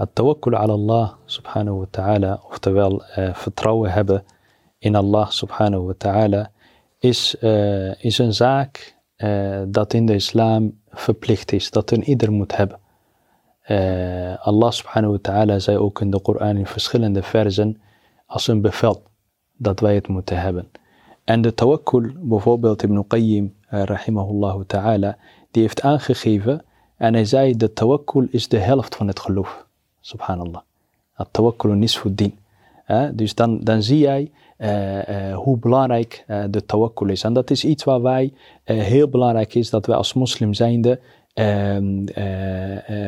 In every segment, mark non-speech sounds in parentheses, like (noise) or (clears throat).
At-tawakkul ala Allah subhanahu wa ta'ala, oftewel uh, vertrouwen hebben in Allah subhanahu wa ta'ala, is, uh, is een zaak uh, dat in de islam verplicht is, dat een ieder moet hebben. Allah subhanahu wa ta'ala zei ook in de Koran in verschillende versen als een bevel dat wij het moeten hebben. En de tawakkul, bijvoorbeeld Ibn Qayyim, rahimahullah ta'ala, die heeft aangegeven en hij zei de tawakkul is de helft van het geloof. Subhanallah. At-tawakkul nisfuddin. Uh, dus dan, dan zie jij uh, uh, hoe belangrijk de tawakkul is. En dat is iets waar wij heel belangrijk is dat wij als moslim zijnde ehm,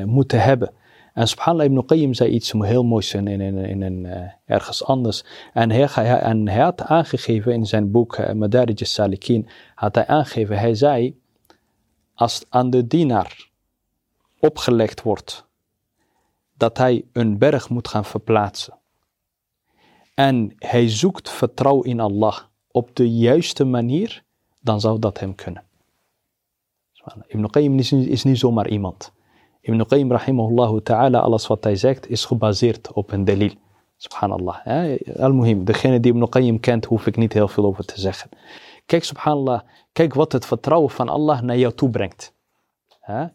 moeten hebben. En subhanallah ibn Qayyim zei iets heel moois in, in, in, in ergens anders. En hij, en hij had aangegeven in zijn boek Madarij al-Salikin, had hij aangegeven, hij zei, als aan de dienaar opgelegd wordt dat hij een berg moet gaan verplaatsen. En hij zoekt vertrouwen in Allah op de juiste manier, dan zou dat hem kunnen. Ibn Qayyim is, is niet zomaar iemand. Ibn Qayyim rahimahullah ta'ala, alles wat hij zegt, is gebaseerd op een delil. Subhanallah. Al-Muhim, degene die Ibn Qayyim kent, hoef ik niet heel veel over te zeggen. Kijk, subhanallah, kijk wat het vertrouwen van Allah naar jou toe brengt.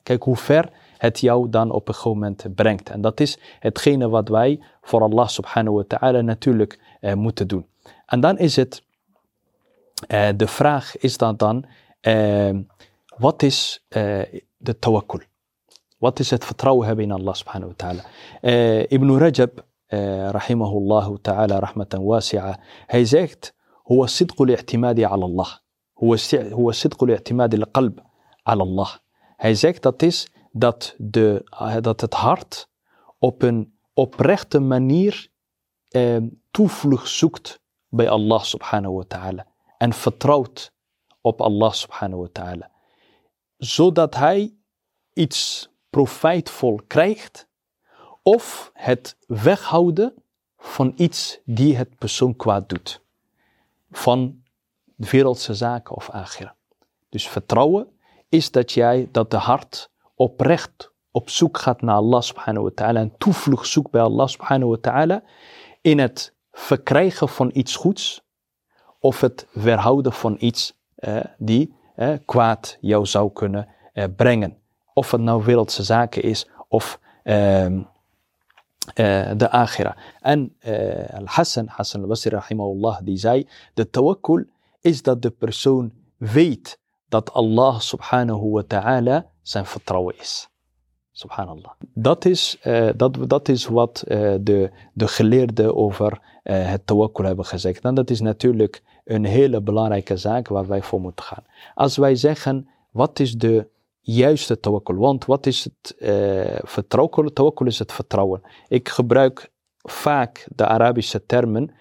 Kijk hoe ver het jou dan op een gegeven moment brengt. En dat is hetgene wat wij voor Allah subhanahu wa ta'ala natuurlijk eh, moeten doen. En dan is het, eh, de vraag is dan dan, eh, wat is eh, de tawakkul? Wat is het vertrouwen hebben in Allah subhanahu wa ta'ala? Eh, Ibn Rajab, eh, rahimahullah ta'ala rahmatan wasi'a, hij zegt, هو صدق الاعتماد على الله هو هو صدق الاعتماد القلب على الله hij zegt dat is dat, de, eh, dat het hart op een oprechte manier eh, toevlucht zoekt bij Allah subhanahu wa ta'ala. En vertrouwt op Allah subhanahu wa ta'ala. Zodat hij iets profijtvol krijgt of het weghouden van iets die het persoon kwaad doet. Van wereldse zaken of agira. Dus vertrouwen is dat jij, dat de hart oprecht op zoek gaat naar Allah subhanahu wa ta'ala en toevlucht zoekt bij Allah subhanahu wa ta'ala in het verkrijgen van iets goeds of het weerhouden van iets eh, die eh, kwaad jou zou kunnen eh, brengen. Of het nou wereldse zaken is of ehm, eh, de akhira. En uh, Al-Hassan, Hassan al-Basri rahimahullah, die zei, de tawakkul is dat de persoon weet dat Allah subhanahu wa ta'ala zijn vertrouwen is. Subhanallah. Dat is, uh, dat, dat is wat uh, de, de geleerden over uh, het tawakkul hebben gezegd. En dat is natuurlijk een hele belangrijke zaak waar wij voor moeten gaan. Als wij zeggen, wat is de juiste tawakkul? Want wat is het vertrouwen? Tawakkul is het vertrouwen. Ik gebruik vaak de Arabische termen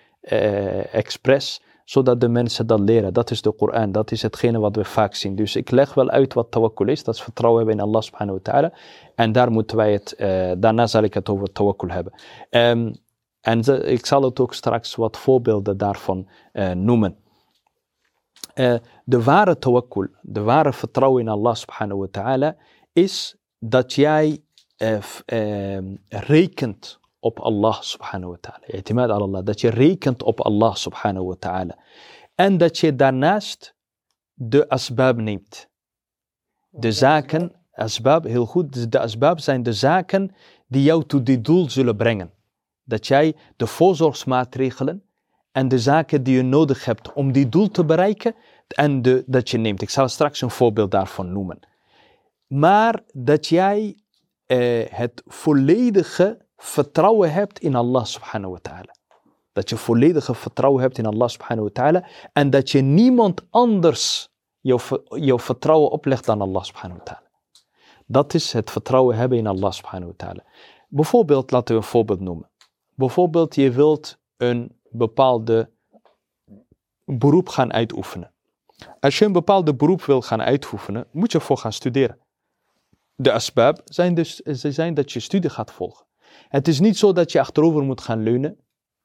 expres zodat de mensen dat leren. Dat is de Koran, dat is hetgene wat we vaak zien. Dus ik leg wel uit wat tawakkul is, dat is vertrouwen hebben in Allah subhanahu wa ta'ala. En daar moeten wij het, uh, daarna zal ik het over tawakkul hebben. Um, en ik zal het ook straks wat voorbeelden daarvan uh, noemen. Uh, de ware tawakkul, de ware vertrouwen in Allah subhanahu wa ta'ala, is dat jij rekent op Allah subhanahu wa ta'ala. I'timad Allah. Dat je rekent op Allah subhanahu wa ta'ala. En dat je daarnaast de asbab neemt. De zaken, asbab, heel goed, de asbab zijn de zaken die jou tot dit doel zullen brengen. Dat jij de voorzorgsmaatregelen en de zaken die je nodig hebt om die doel te bereiken, en de, dat je neemt. Ik zal straks een voorbeeld daarvan noemen. Maar dat jij eh, het volledige vertrouwen hebt in Allah subhanahu wa ta'ala. Dat je volledige vertrouwen hebt in Allah subhanahu wa ta'ala. En dat je niemand anders jouw, vertrouwen oplegt dan Allah subhanahu wa ta'ala. Dat is het vertrouwen hebben in Allah subhanahu wa ta'ala. Bijvoorbeeld, laten we een voorbeeld noemen. Bijvoorbeeld, je wilt een bepaalde beroep gaan uitoefenen. Als je een bepaalde beroep wil gaan uitoefenen, moet je voor gaan studeren. De asbab zijn dus zijn dat je studie gaat volgen. Het is niet zo dat je achterover moet gaan leunen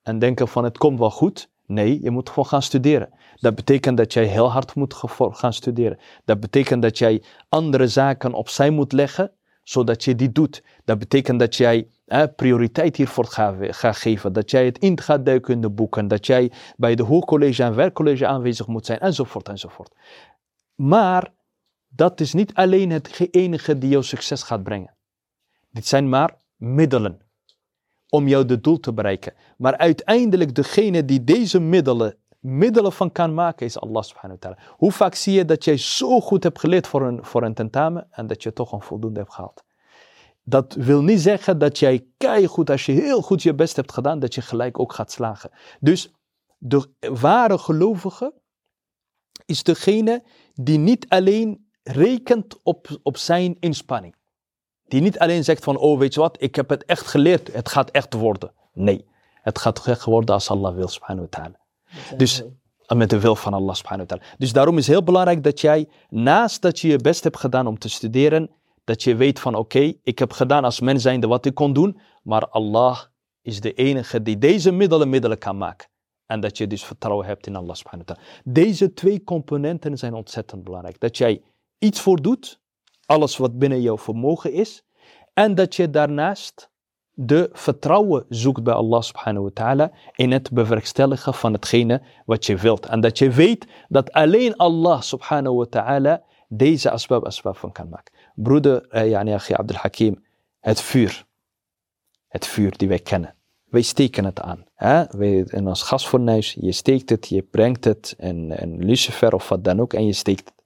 en denken van het komt wel goed. Nee, je moet gewoon gaan studeren. Dat betekent dat jij heel hard moet gaan studeren. Dat betekent dat jij andere zaken opzij moet leggen, zodat je die doet. Dat betekent dat jij prioriteit hiervoor gaat ga geven. Dat jij het in gaat duiken in de boeken. Dat jij bij de hoogcollege en werkcollege aanwezig moet zijn. Enzovoort, enzovoort. Maar dat is niet alleen het enige die jou succes gaat brengen. Dit zijn maar middelen om jou doel te bereiken. Maar uiteindelijk degene die deze middelen, middelen van kan maken, is Allah subhanahu wa ta'ala. Hoe vaak zie je dat jij zo goed hebt geleerd voor een, voor een tentamen en dat je toch een voldoende hebt gehaald. Dat wil niet zeggen dat jij goed, als je heel goed je best hebt gedaan, dat je gelijk ook gaat slagen. Dus de ware gelovige is degene die niet alleen rekent op, op zijn inspanning. Die niet alleen zegt van, oh weet je wat, ik heb het echt geleerd, het gaat echt worden. Nee, het gaat echt worden als Allah wil, subhanahu wa ta'ala. Dus met de wil van Allah subhanahu wa ta'ala. Dus daarom is heel belangrijk dat jij, naast dat je je best hebt gedaan om te studeren, dat je weet van oké, ik heb gedaan als mens zijnde wat ik kon doen, maar Allah is de enige die deze middelen middelen kan maken. En dat je dus vertrouwen hebt in Allah subhanahu wa ta'ala. Deze twee componenten zijn ontzettend belangrijk. Dat jij iets voor doet, alles wat binnen jouw vermogen is, en dat je daarnaast de vertrouwen zoekt bij Allah subhanahu wa ta'ala in het bewerkstelligen van hetgene wat je wilt. En dat je weet dat alleen Allah subhanahu wa ta'ala deze asbab asbab van kan maken. Broeder, eh, yani Abdul Hakim, het vuur. Het vuur die wij kennen. Wij steken het aan. Hè? Wij, in ons gasfornuis, je steekt het, je brengt het, een, een lucifer of wat dan ook, en je steekt het.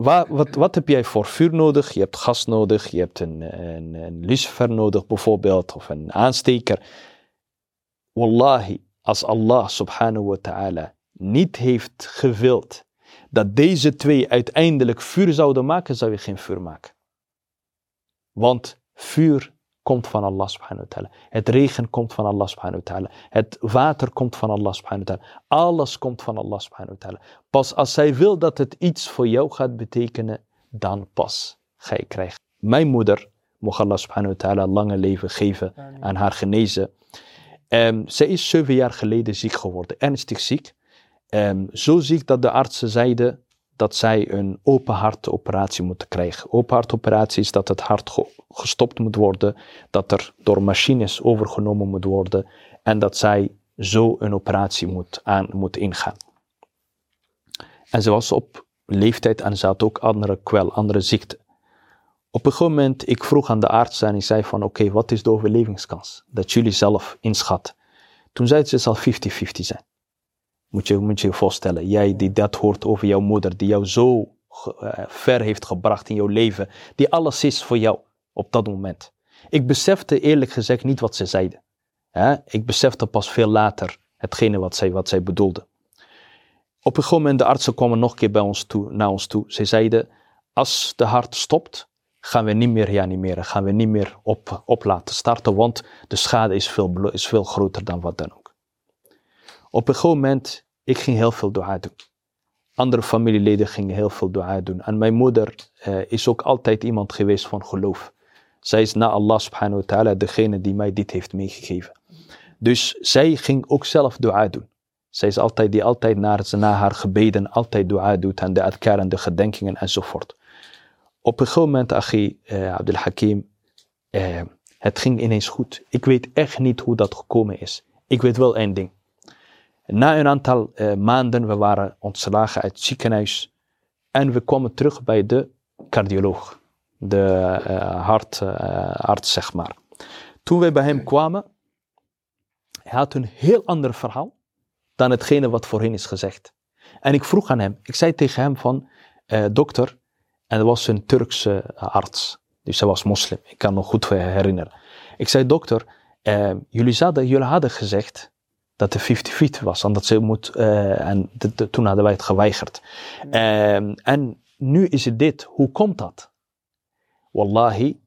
Wat, wat, wat, heb jij voor vuur nodig? Je hebt gas nodig, je hebt een, lucifer nodig bijvoorbeeld, of een aansteker. Wallahi, als Allah subhanahu wa ta'ala niet heeft gewild dat deze twee uiteindelijk vuur zouden maken, zou je geen vuur maken. Want vuur komt van Allah subhanahu wa ta'ala. Het regen komt van Allah subhanahu wa ta'ala. Het water komt van Allah subhanahu wa ta'ala. Alles komt van Allah subhanahu wa ta'ala. Pas als zij wil dat het iets voor jou gaat betekenen, dan pas ga je krijgen. Mijn moeder, mocht Allah subhanahu wa ta'ala lange leven geven en haar genezen. Um, zij is zeven jaar geleden ziek geworden, ernstig ziek. Um, zo ziek dat de artsen zeiden dat zij een open hartoperatie moeten krijgen. Open hartoperatie is dat het hart gestopt moet worden, dat er door machines overgenomen moet worden en dat zij zo een operatie moet, aan, moet ingaan. En ze was op leeftijd en ze had ook andere kwel, andere ziekten. Op een gegeven moment, ik vroeg aan de arts en ik zei van oké, wat is de overlevingskans? Dat jullie zelf inschatten. Toen zei ze, het zal 50-50 zijn. Moet je, moet je je voorstellen, jij die dat hoort over jouw moeder, die jou zo eh, ver heeft gebracht in jouw leven, die alles is voor jou op dat moment. Ik besefte eerlijk gezegd niet wat ze zeiden. Ik besefte pas veel later hetgene wat zij, wat zij bedoelde. Op een gegeven moment, de artsen kwamen nog een keer bij ons toe, naar ons toe. Ze zeiden, als de hart stopt, gaan we niet meer reanimeren, gaan we niet meer op, op laten starten, want de schade is veel, is veel groter dan wat dan ook. Op een gegeven moment, ik ging heel veel dua doen. Andere familieleden gingen heel veel dua doen. En mijn moeder uh, is ook altijd iemand geweest van geloof. Zij is na Allah subhanahu wa ta'ala degene die mij dit heeft meegegeven. Dus zij ging ook zelf dua doen. Zij is altijd die altijd naar, na haar gebeden altijd dua doet en de adkar en de gedenkingen enzovoort. Op een gegeven moment, Achi uh, Abdul Hakim, uh, het ging ineens goed. Ik weet echt niet hoe dat gekomen is. Ik weet wel één ding. Na een aantal uh, maanden, we waren ontslagen uit het ziekenhuis en we kwamen terug bij de cardioloog, de uh, hartarts, zeg maar. Toen we bij hem kwamen, hij had een heel ander verhaal dan hetgene wat voorheen is gezegd. En ik vroeg aan hem, ik zei tegen hem van, uh, dokter, en dat was een Turkse arts, dus hij was moslim, ik kan me nog goed herinneren. Ik zei, dokter, jullie, hadden, jullie hadden gezegd dat de 50-50 was. En, dat ze moet, uh, en toen hadden wij het geweigerd. Uh, en nu is het dit. Hoe komt dat? Wallahi,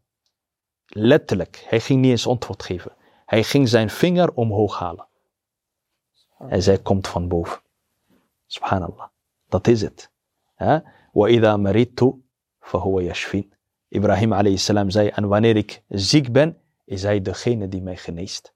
letterlijk, hij ging niet eens antwoord geven. Hij ging zijn vinger omhoog halen. Hij zei, komt van boven. Subhanallah. Dat is het. وَإِذَا مَرِدْتُ فَهُوَ يَشْفِينَ Ibrahim alayhi salam zei, en wanneer ik ziek ben, is hij degene die mij geneest.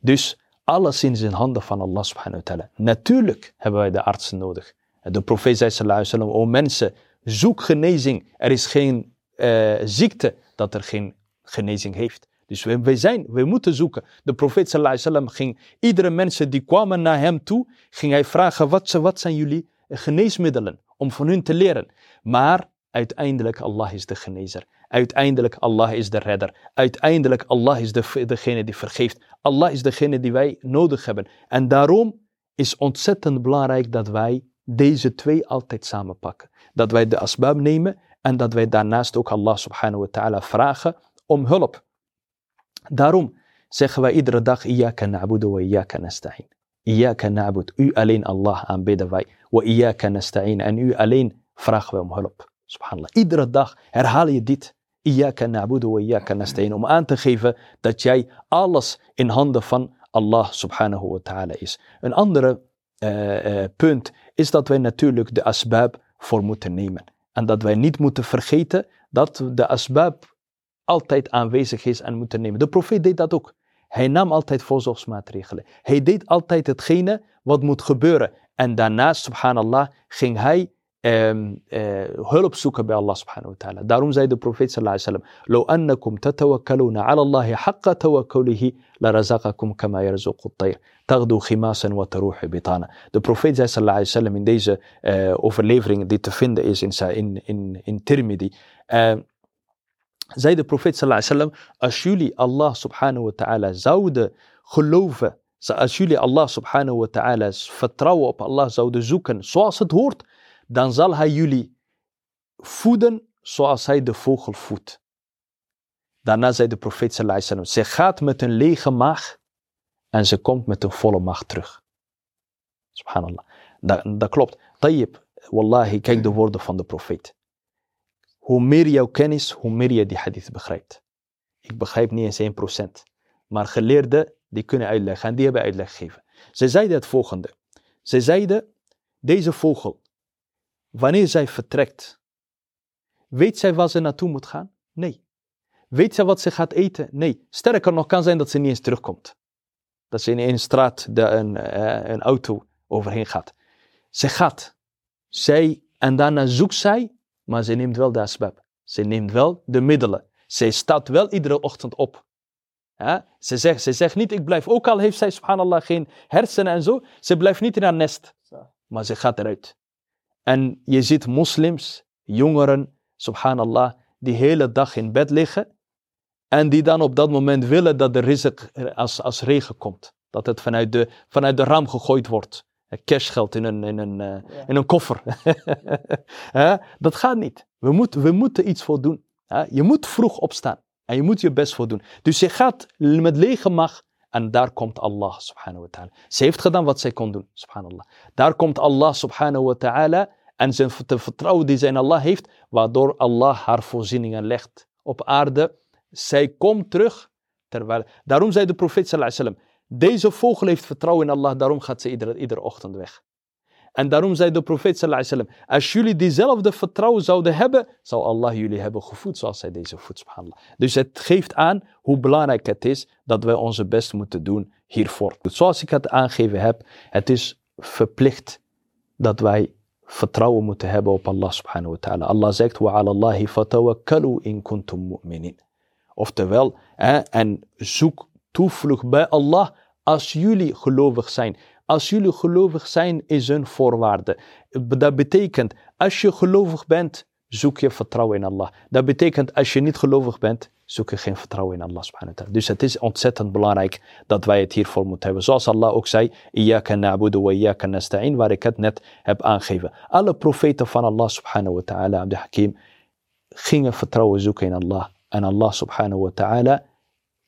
Dus alles in handen van Allah subhanahu wa ta'ala. Natuurlijk hebben wij de artsen nodig. De profeet zei sallallahu o mensen, zoek genezing. Er is geen uh, ziekte dat er geen genezing heeft. Dus wij, zijn, wij moeten zoeken. De profeet sallallahu ging iedere mensen die kwamen naar hem toe, ging hij vragen, wat, wat zijn jullie geneesmiddelen? Om van hun te leren. Maar uiteindelijk Allah is de genezer. Uiteindelijk Allah is de redder. Uiteindelijk Allah is de, degene die vergeeft. Allah is degene die wij nodig hebben. En daarom is ontzettend belangrijk dat wij deze twee altijd samenpakken. Dat wij de asbab nemen en dat wij daarnaast ook Allah subhanahu wa ta'ala vragen om hulp. Daarom zeggen wij iedere dag, Iyaka na'budu wa iyaka nasta'in. Iyaka na'bud, u alleen Allah aanbidden wij. Wa iyaka nasta'in, en u alleen vragen wij om hulp. Subhanallah. Iedere dag herhaal je dit. Iyaka na'budu wa iyaka nasta'in. Om aan te geven dat jij alles in handen van Allah subhanahu wa ta'ala is. Een andere uh, uh, punt is dat wij natuurlijk de asbab voor moeten nemen. En dat wij niet moeten vergeten dat de asbab altijd aanwezig is en moeten nemen. De profeet deed dat ook. Hij nam altijd voorzorgsmaatregelen. Hij deed altijd hetgene wat moet gebeuren. En daarnaast, subhanallah, ging hij um, uh, hulp zoeken bij Allah subhanahu wa ta'ala. Daarom zei de profeet sallallahu alaihi wasallam: "Lo annakum tatawakkaluna ala Allah haqqa tawakkulihi la razaqakum kama yarzuqu at-tayr taghdu khimasan wa taruhu bitana." De profeet zei sallallahu alaihi wasallam in deze uh, overlevering die te vinden is in in in, in Tirmidhi. Uh, zei de profeet sallallahu alaihi wasallam: "Als jullie Allah subhanahu wa ta'ala zouden geloven als jullie Allah subhanahu wa ta'ala vertrouwen op Allah zouden zoeken zoals het hoort, dan zal hij jullie voeden zoals hij de vogel voedt. Daarna zei de profeet sallallahu ze gaat met een lege maag en ze komt met een volle maag terug. Subhanallah. Dat, dat klopt. Tayyib, wallahi, kijk de woorden van de profeet. Hoe meer jouw kennis, hoe meer je die hadith begrijpt. Ik begrijp niet eens 1%. Maar geleerden, die kunnen uitleggen en die hebben uitleg gegeven. Ze zeiden het volgende. Ze zeiden, deze vogel, Wanneer zij vertrekt, weet zij waar ze naartoe moet gaan? Nee. Weet zij wat ze gaat eten? Nee. Sterker nog, kan zijn dat ze niet eens terugkomt. Dat ze in een straat de, een, uh, een auto overheen gaat. Ze gaat. Zij, en daarna zoekt zij, maar ze neemt wel de asbab. Ze neemt wel de middelen. Zij staat wel iedere ochtend op. Ja? Ze, zegt, ze zegt niet, ik blijf, ook al heeft zij subhanallah geen hersenen en zo, ze blijft niet in haar nest. Maar ze gaat eruit. En je ziet moslims, jongeren, subhanallah, die hele dag in bed liggen. En die dan op dat moment willen dat de rizq als, als regen komt. Dat het vanuit de, vanuit de raam gegooid wordt. Cashgeld in een, in een, uh, in een koffer. (laughs) dat gaat niet. We, moet, we moeten iets voor doen. Je moet vroeg opstaan. En je moet je best voor doen. Dus je gaat met lege macht en daar komt Allah subhanahu wa ta'ala. Ze heeft gedaan wat zij kon doen, subhanallah. Daar komt Allah subhanahu wa ta'ala en zijn vertrouwen die zij in Allah heeft, waardoor Allah haar voorzieningen legt op aarde. Zij komt terug. Terwijl, daarom zei de profeet sallallahu alaihi wasallam, deze vogel heeft vertrouwen in Allah, daarom gaat ze iedere ochtend weg. En daarom zei de profeet sallallahu als jullie diezelfde vertrouwen zouden hebben, zou Allah jullie hebben gevoed zoals zij deze voedt, subhanallah. Dus het geeft aan hoe belangrijk het is dat wij onze best moeten doen hiervoor. Zoals ik het aangegeven heb, het is verplicht dat wij vertrouwen moeten hebben op Allah subhanahu wa ta'ala. Allah zegt, wa ala Allahi fatawakkalu in kuntum mu'minin. Oftewel, hè, en zoek toevlucht bij Allah als jullie gelovig zijn. Als jullie gelovig zijn is een voorwaarde. Dat betekent, als je gelovig bent, zoek je vertrouwen in Allah. Dat betekent, als je niet gelovig bent, zoek je geen vertrouwen in Allah subhanahu wa ta'ala. Dus het is ontzettend belangrijk dat wij het hiervoor moeten hebben. Zoals Allah ook zei, na'budu wa nasta'in, waar ik het net heb aangegeven. Alle profeten van Allah subhanahu wa ta'ala, Abdul Hakim, gingen vertrouwen zoeken in Allah. En Allah subhanahu wa ta'ala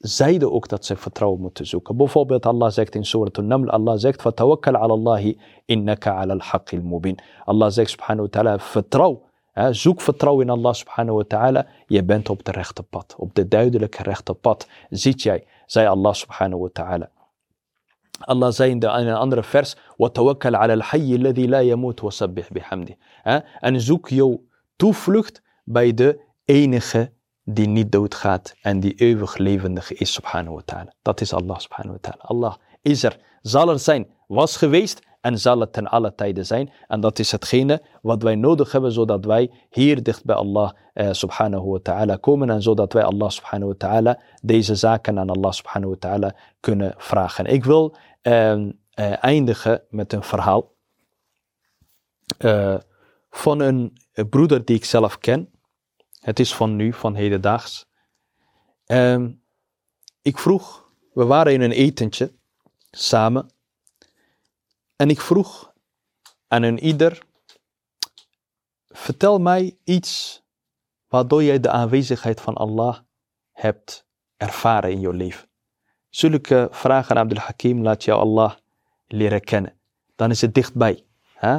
zeiden ook dat ze vertrouwen moeten zoeken. Bijvoorbeeld Allah zegt in Surah Al-Naml, Allah zegt, فَتَوَكَّلْ عَلَى اللَّهِ إِنَّكَ عَلَى الْحَقِّ الْمُبِينَ Allah zegt subhanahu wa ta'ala, vertrouw Hè, zoek vertrouwen in Allah subhanahu wa ta'ala. Je bent op de rechte pad. Op de duidelijke rechte pad. Ziet jij, zei Allah subhanahu wa ta'ala. Allah zei in, de, in een andere vers: وَتَوَكَّلْ عَلَى الْحَيِّ الَّذِي لَا يَمُوتُ وَسَبِّحْ بِحَمْدِهِ En zoek jouw toevlucht bij de enige die niet doodgaat en die eeuwig levendig is, subhanahu wa ta'ala. Dat is Allah subhanahu wa ta'ala. Allah is er, zal er zijn, was geweest en zal het ten alle tijden zijn. En dat is hetgene wat wij nodig hebben, zodat wij hier dicht bij Allah eh, subhanahu wa ta'ala komen. En zodat wij Allah subhanahu wa ta'ala deze zaken aan Allah subhanahu wa ta'ala kunnen vragen. Ik wil ehm, eh, eindigen met een verhaal eh, van een broeder die ik zelf ken. Het is van nu, van hedendaags. Ehm, ik vroeg, we waren in een etentje samen. En ik vroeg aan een ieder, vertel mij iets waardoor jij de aanwezigheid van Allah hebt ervaren in je leven. Zulke vragen aan Abdul Hakim laat jou Allah leren kennen. Dan is het dichtbij.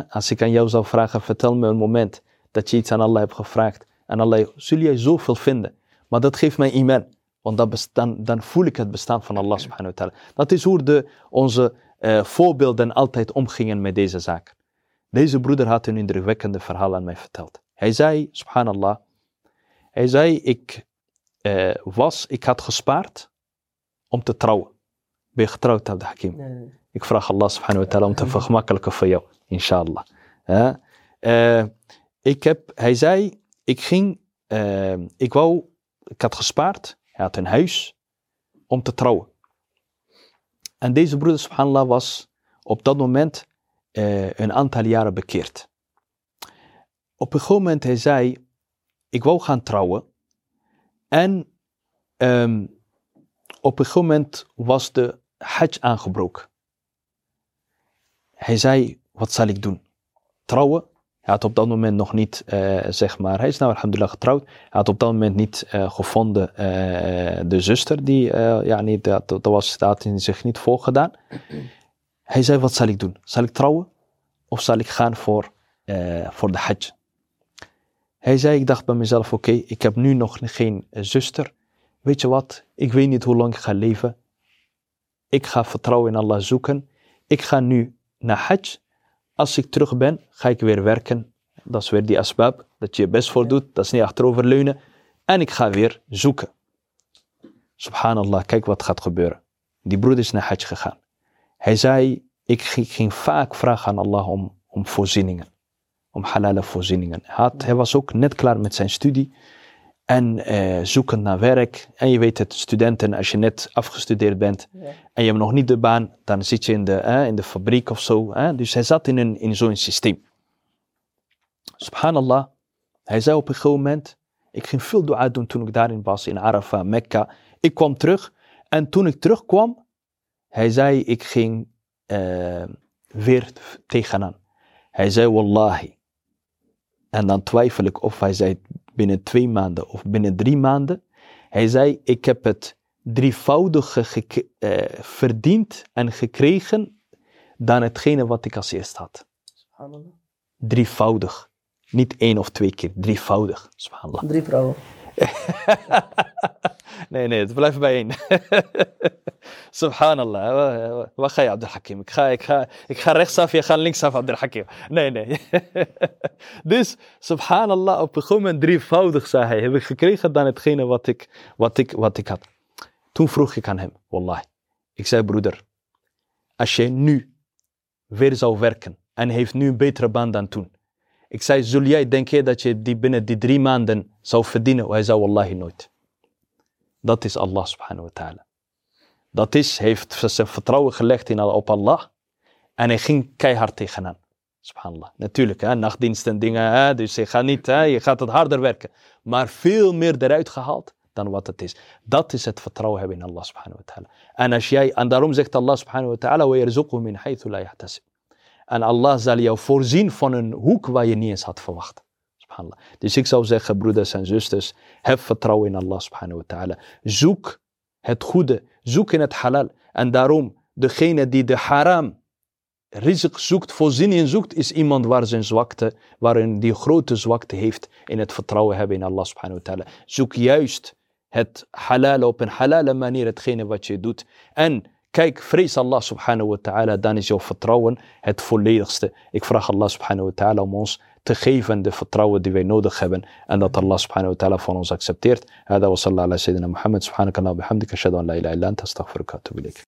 Als ik aan jou zou vragen, vertel me een moment dat je iets aan Allah hebt gevraagd. En Allah, zul jij zoveel vinden. Maar dat geeft mij iman. Want dan, dan, voel ik het bestaan van Allah subhanahu wa ta'ala. Dat is hoe de, onze uh, voorbeelden altijd omgingen met deze zaak. Deze broeder had een indrukwekkende verhaal aan mij verteld. Hij zei, subhanallah, hij zei, ik uh, was, ik had gespaard om te trouwen. Ben je getrouwd, Abd Hakim? Nee. Ik vraag Allah subhanahu wa ta'ala om te vergemakkelijken voor jou, inshallah. Uh, ik heb, hij zei, ik ging, ik wou, ik had gespaard hij had een huis om te trouwen. En deze broeder, subhanallah, was op dat moment uh, een aantal jaren bekeerd. Op een gegeven moment hij zei, ik wou gaan trouwen. En um, op een gegeven moment was de hajj aangebroken. Hij zei, wat zal ik doen? Trouwen hij had op dat moment nog niet, uh, zeg maar, hij is nou alhamdulillah getrouwd. Hij had op dat moment niet uh, gevonden uh, de zuster, die, ja, niet, dat, dat, was, dat had zich niet voorgedaan. (clears throat) Hij zei, wat zal ik doen? Zal ik trouwen? Of zal ik gaan voor, voor de hajj? Hij zei, ik dacht bij mezelf, oké, ik heb nu nog geen zuster. Weet je wat, ik weet niet hoe lang ik ga leven. Ik ga vertrouwen in Allah zoeken. Ik ga nu naar hajj. Als ik terug ben, ga ik weer werken. Dat is weer die asbab, dat je je best voor doet. Dat is niet achteroverleunen. En ik ga weer zoeken. Subhanallah, kijk wat gaat gebeuren. Die broeder is naar Hajj gegaan. Hij zei, ik ging vaak vragen aan Allah om, om voorzieningen. Om halale voorzieningen. Hij, had, hij was ook net klaar met zijn studie en eh, zoeken naar werk. En je weet het, studenten, als je net afgestudeerd bent en je hebt nog niet de baan, dan zit je in de, eh, in de fabriek of zo. Eh? Dus hij zat in, een, in zo'n systeem. Subhanallah, hij zei op een gegeven moment, ik ging veel dua doen toen ik daarin was, in Arafah, Mekka. Ik kwam terug en toen ik terugkwam, hij zei, ik ging uh, weer tegenaan. Hij zei, wallahi. En dan twijfel ik of hij zei binnen twee maanden of binnen drie maanden. Hij zei, ik heb het drievoudige uh, verdiend en gekregen dan hetgene wat ik als eerst had. Drievoudig. Niet één of twee keer, drievoudig. Subhanallah. Drie vrouwen. (laughs) nee, nee, het blijft bij één. (laughs) Subhanallah. Wat ga je, Abdel Hakim? Ik ga, ik, ga, ik ga rechtsaf, je gaat linksaf, Abdel Hakim. Nee, nee. (laughs) dus, subhanallah, op een gegeven moment drievoudig, zei hij, heb ik gekregen dan hetgene wat ik, wat, ik, wat ik had. Toen vroeg ik aan hem, wallahi. Ik zei, broeder, als jij nu weer zou werken en heeft nu een betere baan dan toen. Ik zei, zul jij denken dat je die binnen die drie maanden zou verdienen? Hij zei, wallahi nooit. Dat is Allah subhanahu wa ta'ala. Dat is, heeft zijn vertrouwen gelegd in, op Allah. En hij ging keihard tegenaan. Subhanallah. Natuurlijk, hè, nachtdienst en dingen. Hè, dus je gaat, niet, hè, je gaat het harder werken. Maar veel meer eruit gehaald dan wat het is. Dat is het vertrouwen hebben in Allah subhanahu wa ta'ala. En, als jij, en daarom zegt Allah subhanahu wa ta'ala. min haythu la yahtasib. En Allah zal jou voorzien van een hoek waar je niet eens had verwacht. Subhanallah. Dus ik zou zeggen, broeders en zusters, heb vertrouwen in Allah subhanahu wa ta'ala. Zoek het goede, zoek in het halal. En daarom, degene die de haram rizq zoekt, voorziening zoekt, is iemand waar zijn zwakte, waarin die grote zwakte heeft in het vertrouwen hebben in Allah subhanahu wa ta'ala. Zoek juist het halal op een halale manier, hetgene wat je doet. En kijk, vrees Allah subhanahu wa ta'ala, dan is jouw vertrouwen het volledigste. Ik vraag Allah subhanahu wa ta'ala om ons te geven de vertrouwen die wij nodig hebben. En dat Allah subhanahu wa ta'ala van ons accepteert. Hada wa sallallahu ala sayyidina Muhammad subhanahu wa ta'ala bihamdika ashhadu an la ilaha illa anta astaghfiruka wa atubu